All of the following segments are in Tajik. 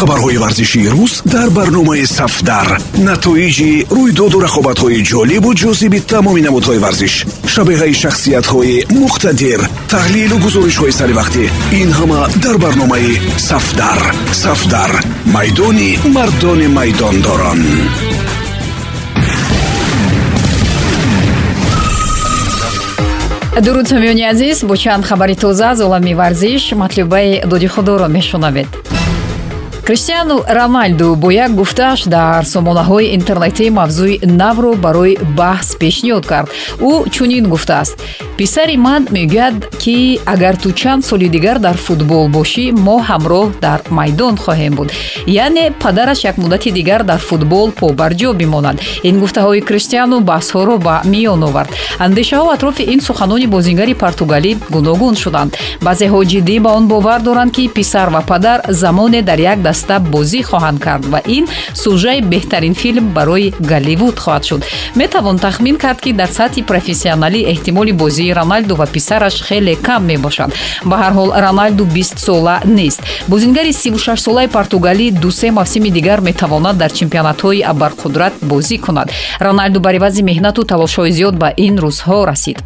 хабарҳои варзишии рӯз дар барномаи сафдар. Натоиҷи рӯйдоду рақобатҳои ҷолибу ҷозиби тамоми намудҳои варзиш шабеҳаи шахсиятҳои муқтадир таҳлилу гузоришҳои саривақтӣ ин ҳама дар барномаи сафдар. Сафдар майдони мардони майдондорон. Дуруд самиёни азиз бо чанд хабари тоза аз олами варзиш матлубаи доди худоро мешунавед криштиану роналду бо як гуфтааш дар сомонаҳои интернетӣ мавзӯи навро барои баҳс пешниҳод кард. Ӯ чунин гуфтааст. Писари ман мегӯяд ки агар ту чанд соли дигар дар футбол бошӣ мо ҳамроҳ дар майдон хоҳем буд. Яъне падараш як муддати дигар дар футбол побарҷо бимонад. Ин гуфтаҳои криштиану баҳсҳоро ба миён овард. Андешаҳо атрофи ин суханони бозингари португалӣ гуногун шуданд. Баъзеҳо ҷиддӣ ба он бовар доранд ки писар ва падар замоне дар як даста бозӣ хоҳанд кард ва ин сужаи беҳтарин филм барои голливуд хоҳад шуд. Метавон тахмин кард ки дар сатҳи профессионалӣ эҳтимоли бозии роналду ва писараш хеле кам мебошад ба ҳар ҳол роналду бистсола нест. Бозингари сшашсолаи португалӣ дусе мавсими дигар метавонад дар чемпионатҳои абарқудрат бозӣ кунад. Роналду бар ивази меҳнату талошҳои зиёд ба ин рӯзҳо расид.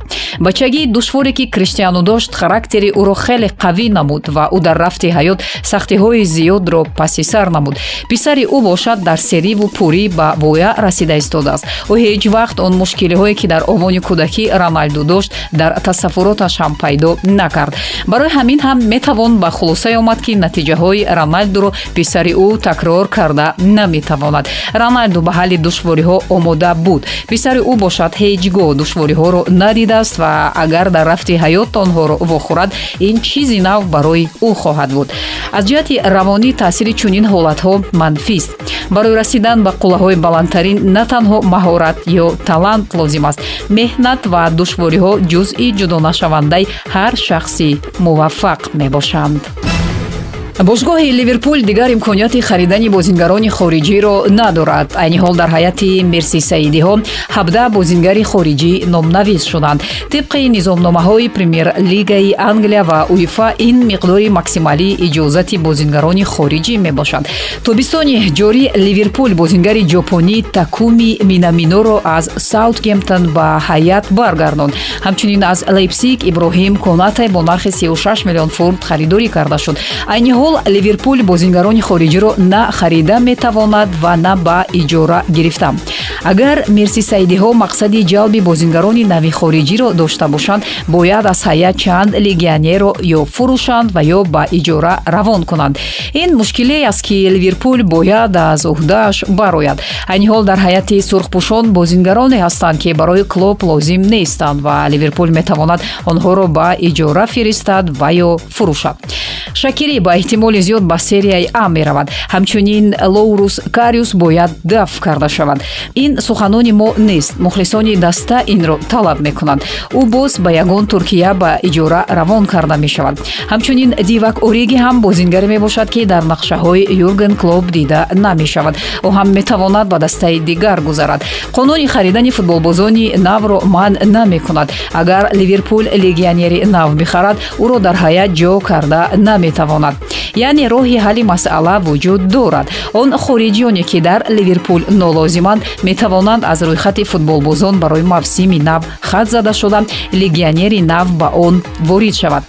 Бачагии душворе ки криштиану дошт характери ӯро хеле қавӣ намуд ва ӯ дар рафти ҳаёт сахтиҳои зиёдро паси сар намуд. Писари ӯ бошад дар сериву пурӣ ба воя расида истодааст. Ӯ ҳеҷ вақт он мушкилиҳое ки дар овони кӯдакӣ роналду дошт дар тасаввуроташ ҳам пайдо накард. Барои ҳамин ҳам метавон ба хулосае омад ки натиҷаҳои роналдуро писари ӯ такрор карда наметавонад. Роналду ба ҳалли душвориҳо омода буд. Писари ӯ бошад ҳеҷ гоҳ душвориҳоро надидааст ва агар дар рафти ҳаёт онҳоро вохӯрад ин чизи нав барои ӯ хоҳад буд. Аз ҷиҳати равонӣ таъсири чунин ҳолатҳо манфист. Барои расидан ба қуллаҳои баландтарин на танҳо маҳорат ё талант лозим аст. Меҳнат ва душвориҳо ҷузъи ҷудонашавандаи ҳар шахси муваффақ мебошанд бошгоҳи ливерпул дигар имконияти харидани бозингарони хориҷиро надорад. Айни ҳол дар ҳайати мерсисаидиҳо 17 бозингари хориҷӣ номнавис шуданд. Тибқи низомномаҳои премер-лигаи англия ва уефа ин миқдори максималии иҷозати бозингарони хориҷӣ мебошад тобистони ҷорӣ ливерпул бозингари ҷопонӣ такуми минаминоро аз саутгемптон ба ҳайат баргардонд. Ҳамчунин аз лейпсиг иброҳим конатай бо нархи 36 миллион фунт харидорӣ карда шуд. Айни ҳол ҳол ливерпул бозингарони хориҷиро на харида метавонад ва на ба иҷора гирифта агар мерсисайдиҳо мақсади ҷалби бозингарони нави хориҷиро дошта бошанд бояд аз ҳайят чанд легионерро ё фурӯшанд ва ё ба иҷора равон кунанд. Ин мушкиле аст ки ливерпул бояд аз уҳдааш барояд. Айни ҳол дар ҳайати сурхпӯшон бозингароне ҳастанд ки барои клуб лозим нестанд ва ливерпул метавонад онҳоро ба иҷора фиристад ва ё фурӯшад. Шакирӣ ба эҳтимоли зиёд ба серияи а меравад. Ҳамчунин лоурус кариус бояд даф карда шавад. Ин суханони мо нест. Мухлисони даста инро талаб мекунанд. Ӯ боз ба ягон туркия ба иҷора равон карда мешавад. Ҳамчунин дивак ориги ҳам бозингаре мебошад ки дар нақшаҳои юрген клуб дида намешавад. Ӯ ҳам метавонад ба дастаи дигар гузарад. Қонуни харидани футболбозони навро манъ намекунад. Агар ливерпул легионери нав бихарад ӯро дар ҳаят ҷо карда наметавонад. Яъне роҳи ҳалли масъала вуҷуд дорад. Он хориҷиёне ки дар ливерпул нолозиманд метавонанд аз рӯйхати футболбозон барои мавсими нав хат зада шуда. Легионери нав ба он ворид шавад.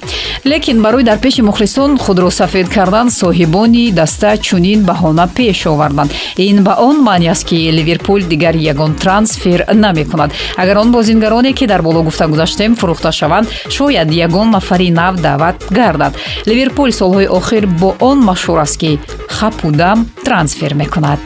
Лекин барои дар пеши мухлисон худро сафед кардан соҳибони даста чунин баҳона пеш оварданд. Ин ба он маъни аст ки ливерпул дигар ягон трансфер намекунад. Агар он бозингароне ки дар боло гуфта гузаштем фурӯхта шаванд шояд ягон нафари нав даъват гардад. Ливерпул солҳои охир бо он машҳур аст ки хапу дам трансфер мекунад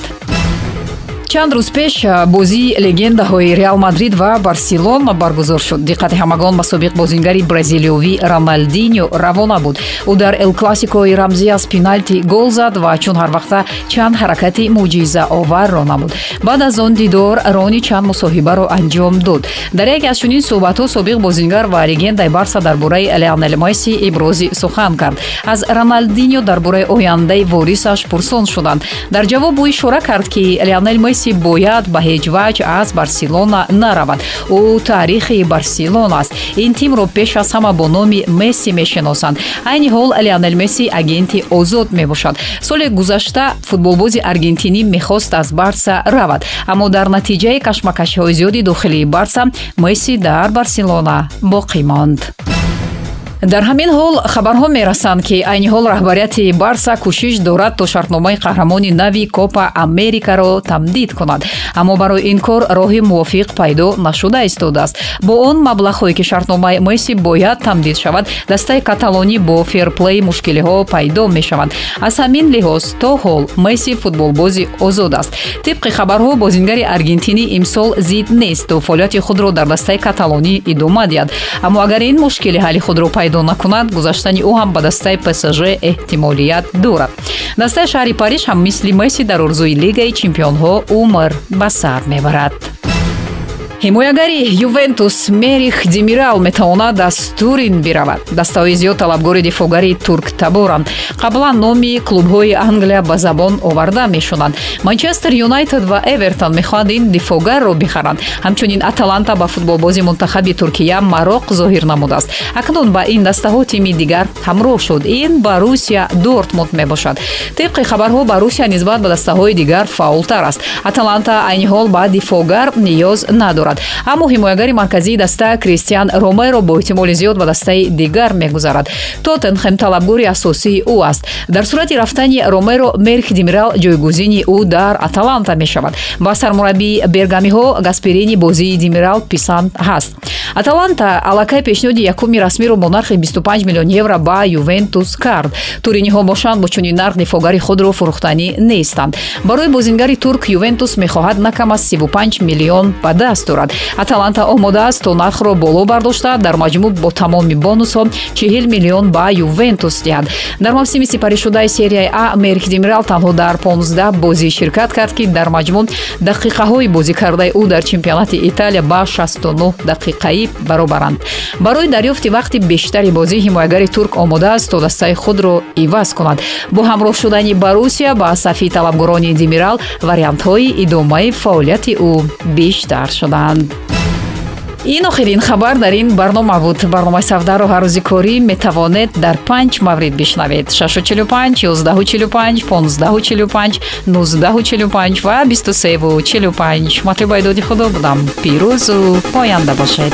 чанд рӯз пеш бозии легендаҳои реал мадрид ва барселона баргузор шуд. Диққати ҳамагон ба собиқ бозингари бразилиёвӣ роналдиньо равона буд. Ӯ дар эл классикои рамзӣ аз пеналти гол зад ва чун ҳарвақта чанд ҳаракати мӯъҷизаоварро намуд баъд аз он дидор рони чанд мусоҳибаро анҷом дод. Дар яке аз чунин суҳбатҳо собиқ бозингар ва легендаи барса дар бораи леонел месси ибрози сухан кард. Аз роналдиньо дар бораи ояндаи ворисаш пурсон шуданд. Дар ҷавоб ӯ ишора кард ки леонел месси месси бояд ба ҳеҷ ваҷ аз барселона наравад. Ӯ таърихи барселона аст. Ин тимро пеш аз ҳама бо номи месси мешиносанд. Айни ҳол леонел месси агенти озод мебошад. Соли гузашта футболбози аргентинӣ мехост аз барса равад. Аммо дар натиҷаи кашмакашиҳои зиёди дохилии барса месси дар барселона боқӣ монд дар ҳамин ҳол хабарҳо мерасанд ки айни ҳол раҳбарияти барса кӯшиш дорад то шартномаи қаҳрамони нави копа америкаро тамдид кунад. Аммо барои ин кор роҳи мувофиқ пайдо нашуда истодааст. Бо он маблағҳое ки шартномаи месси бояд тамдид шавад дастаи каталонӣ бо ферплей мушкилиҳо пайдо мешаванд аз ҳамин лиҳоз то ҳол месси футболбози озод аст. Тибқи хабарҳо бозингари аргентинӣ имсол зид нест то фаъолияти худро дар дастаи каталонӣ идома диҳад. Аммо агар ин мушкили ҳалли худро пайдо пайдо накунад гузаштани ӯ ҳам ба дастаи псж эҳтимолият дорад. Дастаи шаҳри париж ҳам мисли месси дар орзуи лигаи чемпионҳо умр ба сар мебарад ҳимоягари ювентус мерих демирал метавонад аз турин биравад. Дастаҳои зиёд талабгори дифоъгари турктаборанд қаблан номи клубҳои англия ба забон оварда мешунанд манчестер юнайтед ва эвертон мехоҳанд ин дифоъгарро бихаранд. Ҳамчунин аталанта ба футболбози мунтахаби туркия мароқ зоҳир намудааст. Акнун ба ин дастаҳо тими дигар ҳамроҳ шуд. Ин ба русия дортмунд мебошад. Тибқи хабарҳо ба русия нисбат ба дастаҳои дигар фаъолтар аст. Аталанта айни ҳол ба дифоъгар ниёз надорад дорад аммо ҳимоягари марказии даста кристиан ромеро бо эҳтимоли зиёд ба дастаи дигар мегузарад. Тоттенхем талабгори асосии ӯ аст. Дар сурати рафтани ромеро мерх демирал ҷойгузини ӯ дар аталанта мешавад. Ба сармураббии бергамиҳо гасперини бозии демирал писанд ҳаст. Аталанта аллакай пешниҳоди якуми расмиро бо нархи 25 миллион евро ба ювентус кард. Туриниҳо бошанд бо чунин нарх дифоъгари худро фурӯхтанӣ нестанд. Барои бозингари турк ювентус мехоҳад накам аз 35 миллион ба даст дорад аталанта омодааст то нархро боло бардошта дар маҷмӯъ бо тамоми бонусҳо 40 миллион ба ювентус диҳад дар мавсими сипаришудаи серияи а мерих демирал танҳо дар 15 бозӣ ширкат кард ки дар маҷмӯъ дақиқаҳои бозӣ кардаи ӯ дар чемпионати италия ба 69 дақиқаӣ баробаранд. Барои дарёфти вақти бештари бозӣ ҳимоягари турк омодааст то дастаи худро иваз кунад. Бо ҳамроҳ шудани барусия ба сафи талабгорони демирал вариантҳои идомаи фаъолияти ӯ бештар шуданд шаванд ин охирин хабар дар ин барнома буд. Барномаи савдаро ҳар рӯзи корӣ метавонед дар панҷ маврид бишнавед. 645 145 1545 1945 ва 2345 матлуба идоди худо будам. Пирӯзу поянда бошед